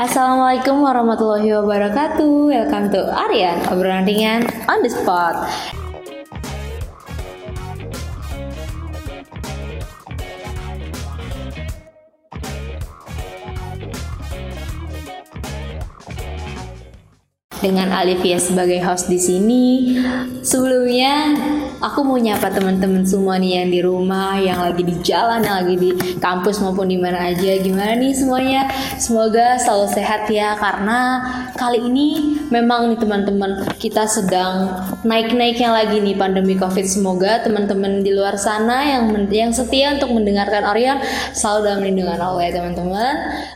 Assalamualaikum warahmatullahi wabarakatuh. Welcome to Aryan, obrolan ringan on the spot. Dengan Alivia sebagai host di sini. Sebelumnya aku mau nyapa teman-teman semua nih yang di rumah, yang lagi di jalan, yang lagi di kampus maupun di mana aja. Gimana nih semuanya? Semoga selalu sehat ya karena kali ini memang nih teman-teman kita sedang naik-naiknya lagi nih pandemi Covid. Semoga teman-teman di luar sana yang yang setia untuk mendengarkan Orion selalu dalam lindungan Allah ya teman-teman.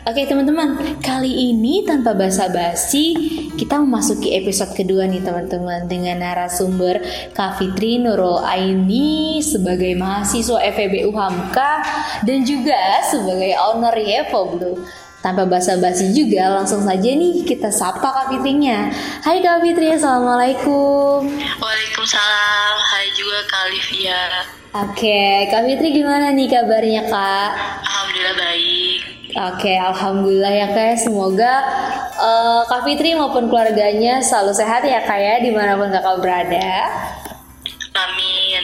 Oke teman-teman, kali ini tanpa basa-basi kita memasuki episode kedua nih teman-teman dengan narasumber Kak Fitri Nurul Aini sebagai mahasiswa FEB Hamka dan juga sebagai owner Yepo Blue. Tanpa basa-basi juga langsung saja nih kita sapa Kak Fitrinya. Hai Kak Fitri, Assalamualaikum. Waalaikumsalam, hai juga Kak Olivia. Oke, Kak Fitri gimana nih kabarnya Kak? Alhamdulillah baik. Oke, alhamdulillah ya kak. Semoga uh, Kak Fitri maupun keluarganya selalu sehat ya kak ya di mana pun kakak berada.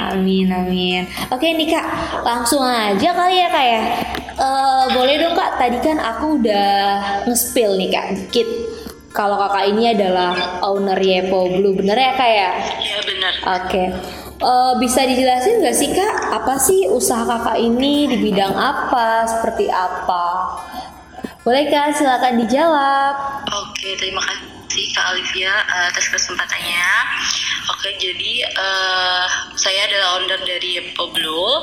Amin. Amin. Oke nih kak, langsung aja kali ya kak ya. Uh, boleh dong kak. Tadi kan aku udah nge-spill nih kak dikit. Kalau kakak ini adalah owner Yepo Blue, bener ya kak ya? Iya bener. Oke. Uh, bisa dijelasin nggak sih kak, apa sih usaha kakak ini di bidang apa, seperti apa? Boleh kak, silakan dijawab. Oke, terima kasih Kak Olivia uh, atas kesempatannya. Oke, jadi uh, saya adalah owner dari Poblo.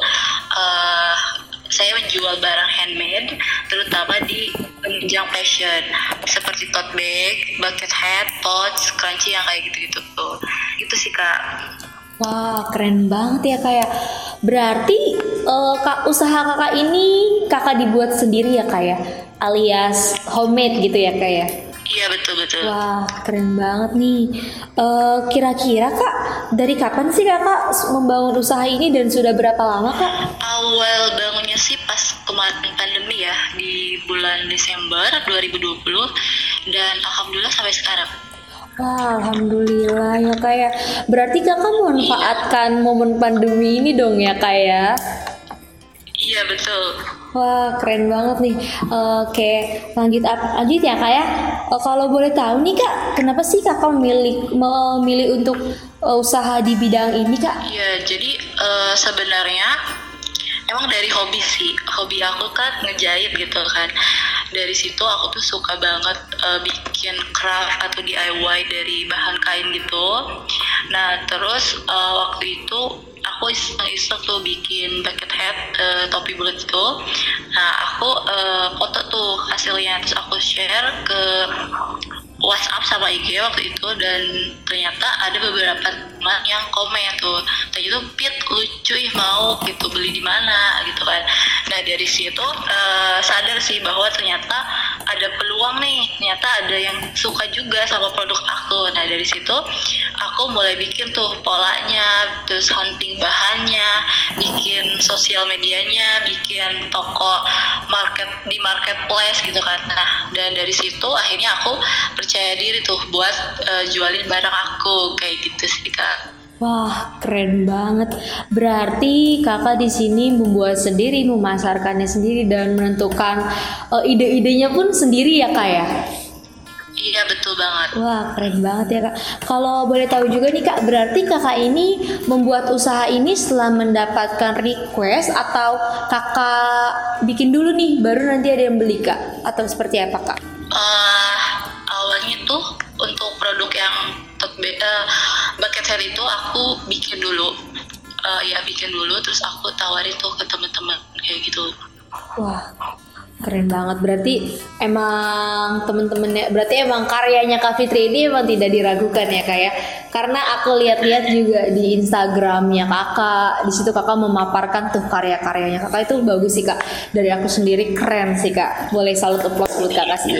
Uh, saya menjual barang handmade, terutama di penunjang fashion, seperti tote bag, bucket hat, pouch, crunchy yang kayak gitu-gitu tuh. Itu sih kak. Wah, keren banget ya kak ya. Berarti uh, kak usaha kakak ini kakak dibuat sendiri ya kak ya, alias homemade gitu ya kak ya. Iya betul betul. Wah, keren banget nih. Uh, kira-kira kak, dari kapan sih kakak membangun usaha ini dan sudah berapa lama kak? Awal bangunnya sih pas kemarin pandemi ya di bulan Desember 2020 dan alhamdulillah sampai sekarang. Wah, alhamdulillah ya kak ya. Berarti kakak memanfaatkan momen pandemi ini dong ya kak ya? Iya betul. Wah, keren banget nih. Oke, lanjut apa? Lanjut ya kak ya. Uh, kalau boleh tahu nih kak, kenapa sih kakak memilih memilih untuk uh, usaha di bidang ini kak? Iya, jadi uh, sebenarnya emang dari hobi sih. Hobi aku kan ngejahit gitu kan dari situ aku tuh suka banget uh, bikin craft atau DIY dari bahan kain gitu nah terus uh, waktu itu aku iseng-iseng tuh bikin bucket hat uh, topi bulat itu. Nah aku uh, foto tuh hasilnya. Terus aku share ke WhatsApp sama IG waktu itu dan ternyata ada beberapa teman yang komen tuh. Tadi itu Pit lucu ih mau gitu beli di mana? gitu kan. Nah dari situ uh, sadar sih bahwa ternyata ada peluang nih. Ternyata ada yang suka juga sama produk aku. Nah dari situ aku mulai bikin tuh polanya terus hunting bahannya bikin sosial medianya bikin toko market di marketplace gitu kan. Nah dan dari situ akhirnya aku percaya diri tuh buat uh, jualin barang aku kayak gitu sih kak. Wah, keren banget. Berarti kakak di sini membuat sendiri, memasarkannya sendiri dan menentukan uh, ide-idenya pun sendiri ya kak ya? Iya betul banget. Wah keren banget ya kak. Kalau boleh tahu juga nih kak, berarti kakak ini membuat usaha ini setelah mendapatkan request atau kakak bikin dulu nih, baru nanti ada yang beli kak? Atau seperti apa kak? Uh, awalnya tuh untuk produk yang uh, bucket hat itu aku bikin dulu. Uh, ya bikin dulu terus aku tawarin tuh ke teman-teman kayak gitu. Wah keren banget. Berarti emang temen-temennya berarti emang karyanya Kak Fitri ini emang tidak diragukan ya kak ya? Karena aku lihat-lihat juga di Instagramnya kakak di situ kakak memaparkan tuh karya-karyanya kakak. Itu bagus sih kak. Dari aku sendiri keren sih kak. Boleh salut applause buat kakak sih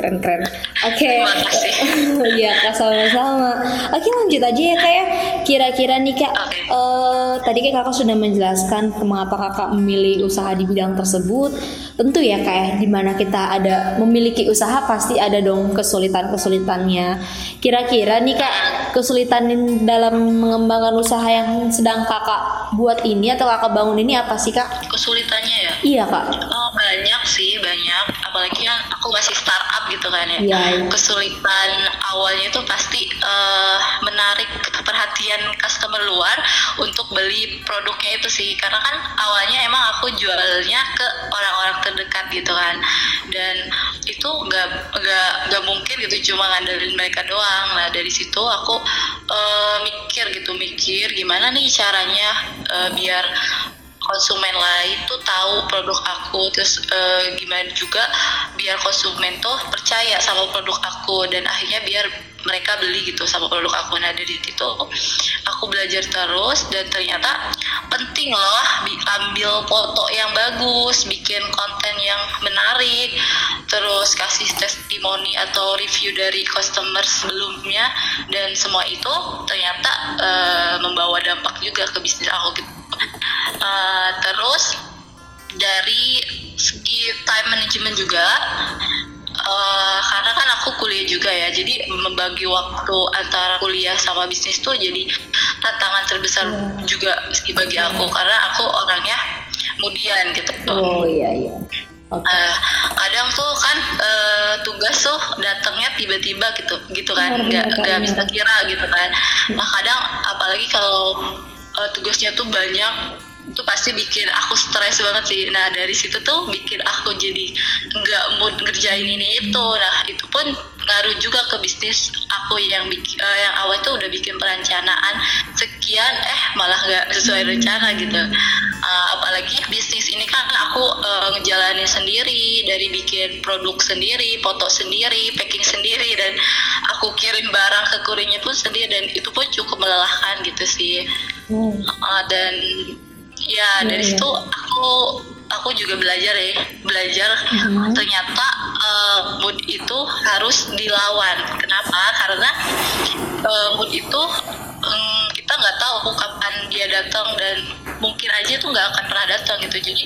keren keren oke kasih. Iya kak sama-sama. Oke lanjut aja ya kak ya. Kira-kira nih kak eh, tadi kan kakak sudah menjelaskan mengapa kakak memilih usaha di bidang tersebut. Tentu ya kak ya di mana kita ada memiliki usaha pasti ada dong kesulitan-kesulitannya. Kira-kira nih kak kesulitan dalam mengembangkan usaha yang sedang kakak buat ini atau kakak bangun ini apa sih kak? Kesulitannya ya? iya kak. Oh banyak sih banyak. Apalagi kan aku masih startup gitu kan ya. Iya, iya. kesulitan awalnya itu pasti eh, menarik perhatian customer luar untuk beli produknya itu sih. Karena kan awalnya emang aku jualnya ke orang-orang terdekat gitu kan. Dan itu nggak nggak nggak mungkin gitu cuma ngandelin mereka doang. Nah dari situ aku eh, mikir gitu mikir gimana nih caranya eh, biar konsumen lain tuh tahu produk aku. Terus eh, gimana juga biar konsumen tuh percaya sama produk aku dan akhirnya biar mereka beli gitu sama produk aku. Nah dari situ aku belajar terus dan ternyata penting loh diambil foto yang bagus bikin konten yang menarik terus kasih testimoni atau review dari customer sebelumnya dan semua itu ternyata eh, membawa dampak juga ke bisnis aku gitu. Uh, terus dari segi time management juga uh, karena kan aku kuliah juga ya jadi membagi waktu antara kuliah sama bisnis tuh jadi tantangan terbesar juga sih bagi aku karena aku orangnya kemudian gitu. Oh iya iya. Oke. Eh, kadang tuh kan eh, tugas tuh datangnya tiba-tiba gitu gitu kan nggak nggak bisa kira gitu kan. Nah kadang apalagi kalau eh, tugasnya tuh banyak itu pasti bikin aku stres banget sih. Nah dari situ tuh bikin aku jadi nggak mood ngerjain ini itu. Nah itu pun ngaruh juga ke bisnis aku yang bikin yang awal tuh udah bikin perencanaan sekian eh malah nggak sesuai rencana gitu. Uh, apalagi bisnis ini kan aku uh, ngejalanin sendiri dari bikin produk sendiri, foto sendiri, packing sendiri dan aku kirim barang ke kurirnya pun sendiri dan itu pun cukup melelahkan gitu sih. Uh, dan ya Iya, dari iya. situ aku aku juga belajar ya belajar Mhm. ternyata uh, mood itu harus dilawan. Kenapa? Karena uh, mood itu mm, kita nggak tahu kapan dia datang dan mungkin aja itu nggak akan pernah datang gitu. Jadi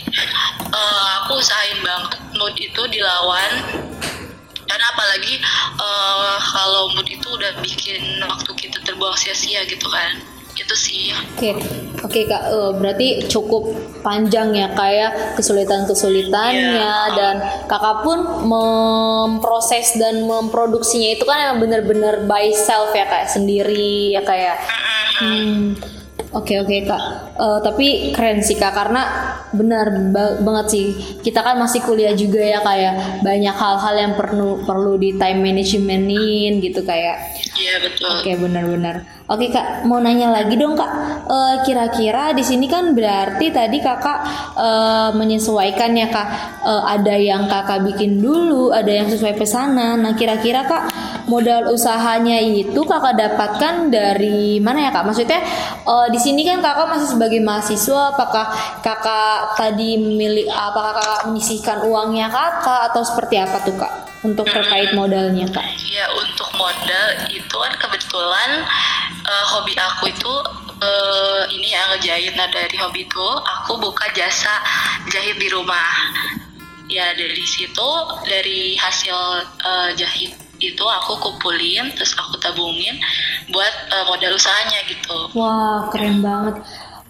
uh, aku usahain banget mood itu dilawan. Karena apalagi uh, kalau mood itu udah bikin waktu kita terbuang sia-sia gitu kan. Itu sih. Oke, oke kak, Eh, berarti cukup panjang ya kak ya kesulitan-kesulitannya Iya. dan kakak pun memproses dan memproduksinya itu kan emang bener-bener by self ya kak sendiri ya kak ya. Hmm, Oke oke kak, Eh, tapi keren sih kak karena benar ba- banget sih kita kan masih kuliah juga ya kak ya banyak hal-hal yang perlu perlu di time managementin gitu kayak Iya betul. Oke benar-benar. Oke kak, mau nanya lagi dong kak. Eh, Kira-kira di sini kan berarti tadi kakak eh, menyesuaikan ya kak. Eh, ada yang kakak bikin dulu, ada yang sesuai pesanan. Nah kira-kira kak modal usahanya itu kakak dapatkan dari mana ya kak? Maksudnya eh, di sini kan kakak masih sebagai mahasiswa. Apakah kakak tadi memilih? Apakah kakak menyisihkan uangnya kakak atau seperti apa tuh kak? Untuk terkait modalnya kak? Ya untuk modal itu kan kebetulan eh, hobi aku itu eh, ini ya ngejahit. Nah dari hobi itu aku buka jasa jahit di rumah. Ya dari situ dari hasil eh, jahit itu aku kumpulin terus aku tabungin buat eh, modal usahanya gitu. Wah, keren banget.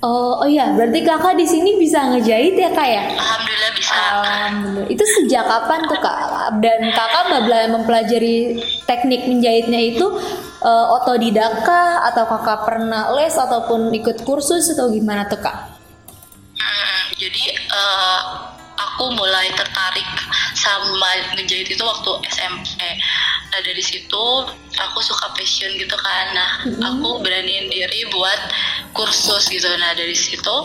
Oh, oh iya, berarti kakak di sini bisa ngejahit ya kak ya? Alhamdulillah bisa. Alhamdulillah. Itu sejak kapan tuh kak? Dan kakak mempelajari teknik menjahitnya itu eh, otodidak kah? Atau kakak pernah les ataupun ikut kursus atau gimana tuh kak? Hmm, jadi eh, aku mulai tertarik sama ngejahit itu waktu SMP. Nah dari situ aku suka passion gitu kan. Nah aku beraniin diri buat kursus gitu. Nah dari situ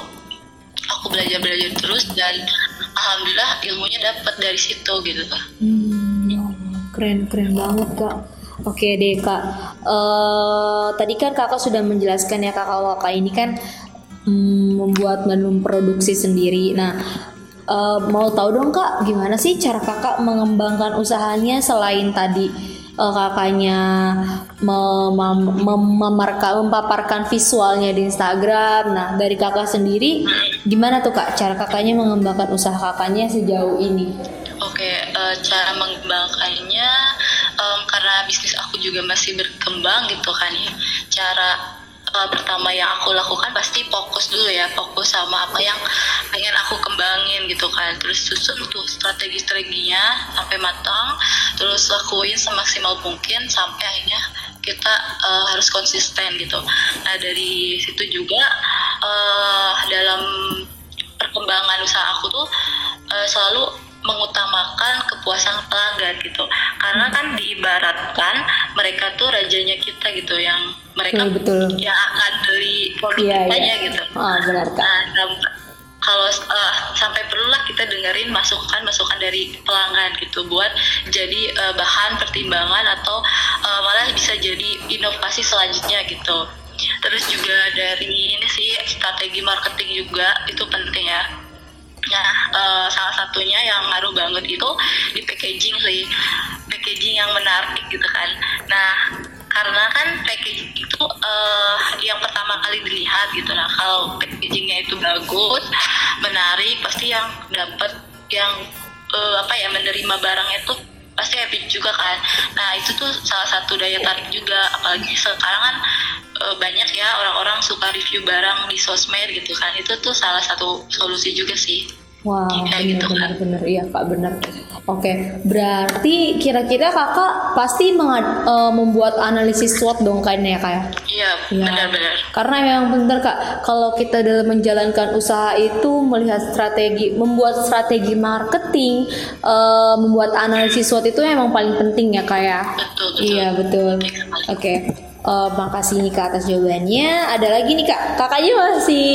aku belajar belajar terus dan alhamdulillah ilmunya dapat dari situ gitu. Hmm, ya Allah, keren keren banget kak. Oke deh kak. Eh tadi kan kakak sudah menjelaskan ya kak kalau kakak ini kan mm, membuat dan memproduksi sendiri. Nah uh, mau tahu dong kak gimana sih cara kakak mengembangkan usahanya selain tadi uh, kakaknya mem mem mem mempaparkan visualnya di Instagram. Nah dari kakak sendiri gimana tuh kak cara kakaknya mengembangkan usaha kakaknya sejauh ini? Oke, uh, cara mengembangkannya um, karena bisnis aku juga masih berkembang gitu kan ya. Cara uh, pertama yang aku lakukan pasti fokus dulu ya fokus sama apa yang pengen aku kembangin gitu kan. Terus susun tuh strategi-strateginya sampai matang terus lakuin semaksimal mungkin sampai akhirnya kita uh, harus konsisten gitu. Nah dari situ juga uh, dalam perkembangan usaha aku tuh uh, selalu mengutamakan kepuasan pelanggan gitu. Karena kan diibaratkan mereka tuh rajanya kita gitu yang mereka ya, betul. yang akan beli produk ya, kita ya. gitu. Oh, benar kan nah, kalau uh, sampai perlulah kita dengerin masukan masukan dari pelanggan gitu buat jadi uh, bahan pertimbangan atau uh, malah bisa jadi inovasi selanjutnya gitu. Terus juga dari ini sih strategi marketing juga itu penting ya Nah, uh, salah satunya yang ngaruh banget itu di packaging sih, packaging yang menarik gitu kan. Nah, karena kan packaging itu uh, yang pertama kali dilihat gitu. Nah, kalau packagingnya itu bagus, menarik, pasti yang dapat yang uh, apa ya menerima barang itu pasti happy juga kan. Nah, itu tuh salah satu daya tarik juga, apalagi sekarang kan banyak ya orang-orang suka review barang di sosmed gitu kan itu tuh salah satu solusi juga sih Wow, benar gitu benar kan. benar iya kak benar. Oke, berarti kira-kira kakak pasti uh, membuat analisis SWOT dong kayaknya ya kak ya? Iya, ya. benar-benar. Karena yang benar kak, kalau kita dalam menjalankan usaha itu melihat strategi, membuat strategi marketing, uh, membuat analisis SWOT itu emang paling penting ya kak ya? Betul, betul. Iya betul. Oke. Okay. Uh, makasih nih kak atas jawabannya. Ada lagi nih kak, kakaknya masih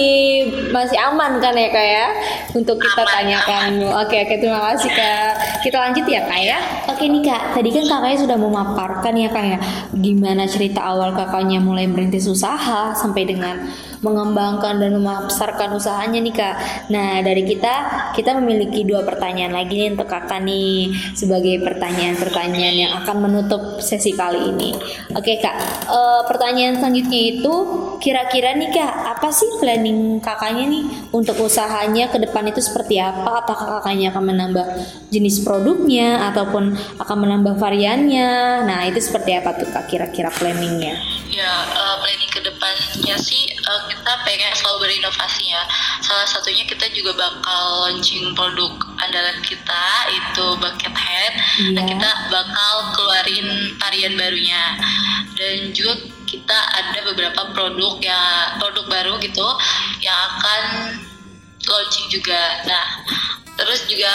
masih aman kan ya kak ya untuk kita aman, tanyakan. Oke oke terima kasih kak. Kita lanjut ya kak ya. Oke nih kak, tadi kan kakaknya sudah memaparkan ya kak ya, gimana cerita awal kakaknya mulai merintis usaha sampai dengan mengembangkan dan memasarkan usahanya nih kak. Nah dari kita kita memiliki dua pertanyaan lagi nih untuk kakak nih sebagai pertanyaan-pertanyaan yang akan menutup sesi kali ini. Oke kak, e, pertanyaan selanjutnya itu kira-kira nih kak apa sih planning kakaknya nih untuk usahanya ke depan itu seperti apa? Apakah kakaknya akan menambah jenis produknya ataupun akan menambah variannya? Nah itu seperti apa tuh kak kira-kira planningnya? Ya uh, depannya sih uh, kita pengen selalu berinovasi ya. Salah satunya kita juga bakal launching produk andalan kita itu bucket head. Yeah. Dan kita bakal keluarin varian barunya. Dan juga kita ada beberapa produk ya produk baru gitu yang akan launching juga. Nah, terus juga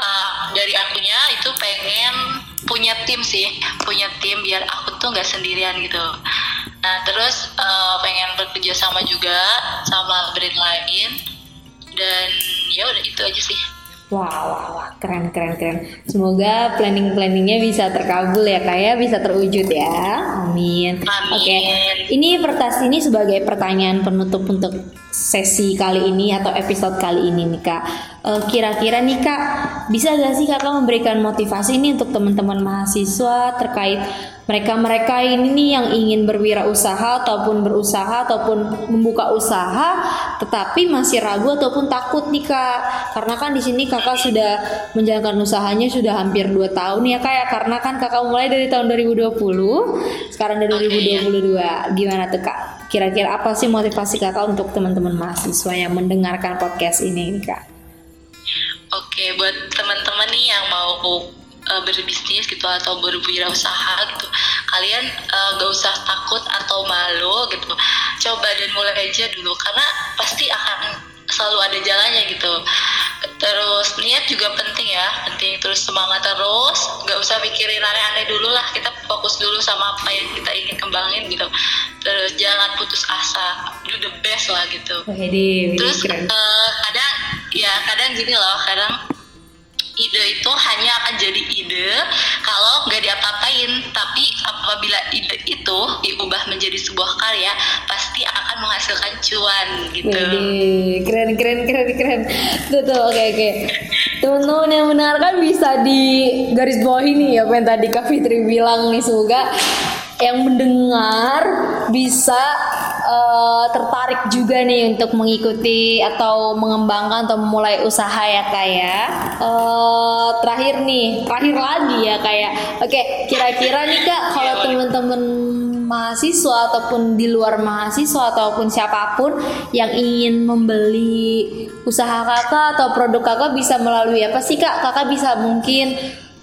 uh, dari akunya itu pengen punya tim sih, punya tim biar aku tuh nggak sendirian gitu. Nah terus uh, pengen bekerja sama juga sama brand lain dan ya udah itu aja sih. Wah, wah, wah, keren, keren, keren. Semoga planning planningnya bisa terkabul ya, kak ya, bisa terwujud ya. Amin. Amin. Oke, okay. ini pertas ini sebagai pertanyaan penutup untuk sesi kali ini atau episode kali ini nih kak. Uh, kira-kira nih kak, bisa gak sih kakak memberikan motivasi ini untuk teman-teman mahasiswa terkait mereka-mereka ini nih yang ingin berwirausaha ataupun berusaha ataupun membuka usaha tetapi masih ragu ataupun takut nih kak. Karena kan di sini kakak sudah menjalankan usahanya sudah hampir 2 tahun ya kak ya. Karena kan kakak mulai dari tahun 2020 sekarang dari 2022 gimana tuh kak? Kira-kira apa sih motivasi kakak untuk teman-teman mahasiswa yang mendengarkan podcast ini nih kak? Oke, buat teman-teman nih yang mau uh, berbisnis gitu atau berwirausaha gitu kalian uh, gak usah takut atau malu gitu. Coba dan mulai aja dulu karena pasti akan selalu ada jalannya gitu. Terus niat juga penting ya penting. Terus semangat terus gak usah mikirin aneh-aneh dulu lah. Kita fokus dulu sama apa yang kita ingin kembangin gitu. Terus jangan putus asa. Do the best lah gitu. Terus uh, kadang ya kadang gini loh kadang ide itu hanya akan jadi ide kalau nggak diapa-apain. Tapi apabila ide itu diubah menjadi sebuah karya pasti akan menghasilkan cuan gitu. Wih, keren keren keren keren. Tuh tuh oke oke. Teman-teman yang mendengarkan bisa di garis bawah ini ya apa yang tadi Kak Fitri bilang nih semoga yang mendengar bisa uh, tertarik juga nih untuk mengikuti atau mengembangkan atau memulai usaha ya kak ya. Uh, terakhir nih, terakhir lagi ya kayak. Oke, kira-kira nih kak kalau teman-teman mahasiswa ataupun di luar mahasiswa ataupun siapa pun yang ingin membeli usaha kakak atau produk kakak bisa melalui apa sih kak? Kakak bisa mungkin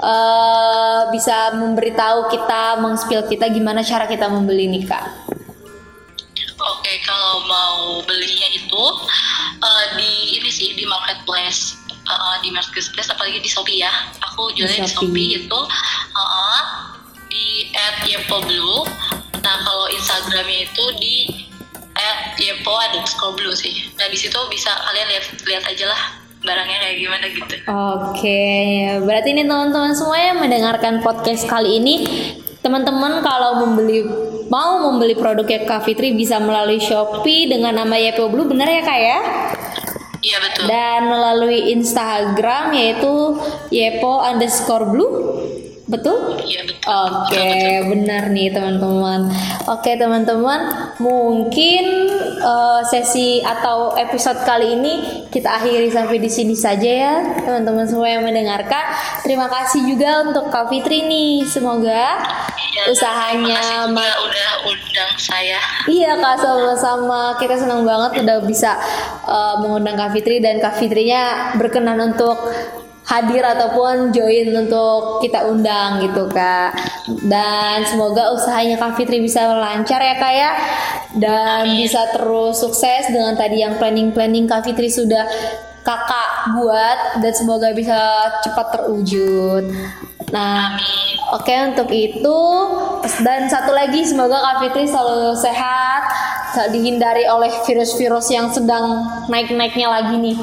uh, bisa memberitahu kita, mengspill kita gimana cara kita membeli nih kak? Oke, kalau mau belinya itu uh, di ini sih di marketplace, uh, di marketplace apalagi di Shopee ya. Aku jualnya di Shopee itu uh, di @yepoblue. Nah kalau Instagramnya itu di @yepo underscore blue sih. Nah di situ bisa kalian lihat lihat aja lah barangnya kayak gimana gitu. Oke, berarti ini teman-teman semua yang mendengarkan podcast kali ini, teman-teman kalau membeli mau membeli produknya Kak Fitri bisa melalui Shopee dengan nama Yepo Blue, benar ya kak ya? Iya betul. Dan melalui Instagram yaitu Yepo underscore Blue. Betul? Iya betul. Oke, okay, benar nih teman-teman. Oke okay, teman-teman, mungkin uh, sesi atau episode kali ini kita akhiri sampai di sini saja ya teman-teman semua yang mendengarkan. Terima kasih juga untuk Kak Fitri nih. Semoga ya, usahanya ma udah undang saya. Iya Kak, sama-sama. Kita senang banget udah bisa uh, mengundang Kak Fitri dan Kak Fitrinya berkenan untuk hadir ataupun join untuk kita undang gitu kak. Dan semoga usahanya kak Fitri bisa lancar ya kak ya. Dan bisa terus sukses dengan tadi yang planning planning kak Fitri sudah kakak buat dan semoga bisa cepat terwujud. Nah oke okay, untuk itu dan satu lagi semoga kak Fitri selalu sehat dihindari oleh virus-virus yang sedang naik-naiknya lagi nih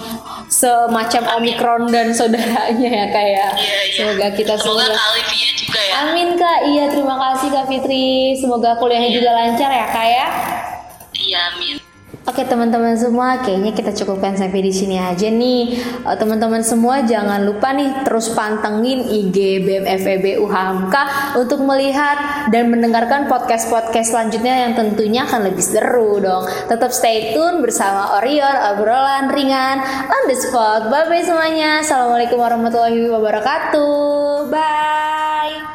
semacam Omikron dan saudaranya ya kak ya. Iya, iya. Semoga kita Semoga semua. Semoga juga ya. Amin kak. Iya terima kasih kak Fitri. Semoga kuliahnya iya. juga lancar ya kak ya. Iya amin. Oke teman-teman semua, kayaknya kita cukupkan sampai di sini aja nih. Uh, teman-teman semua jangan lupa nih terus pantengin IG BEM FEB UHAMKA untuk melihat dan mendengarkan podcast-podcast selanjutnya yang tentunya akan lebih seru dong. Tetap stay tune bersama Orion obrolan ringan on the spot. Bye bye semuanya. Assalamualaikum warahmatullahi wabarakatuh. Bye.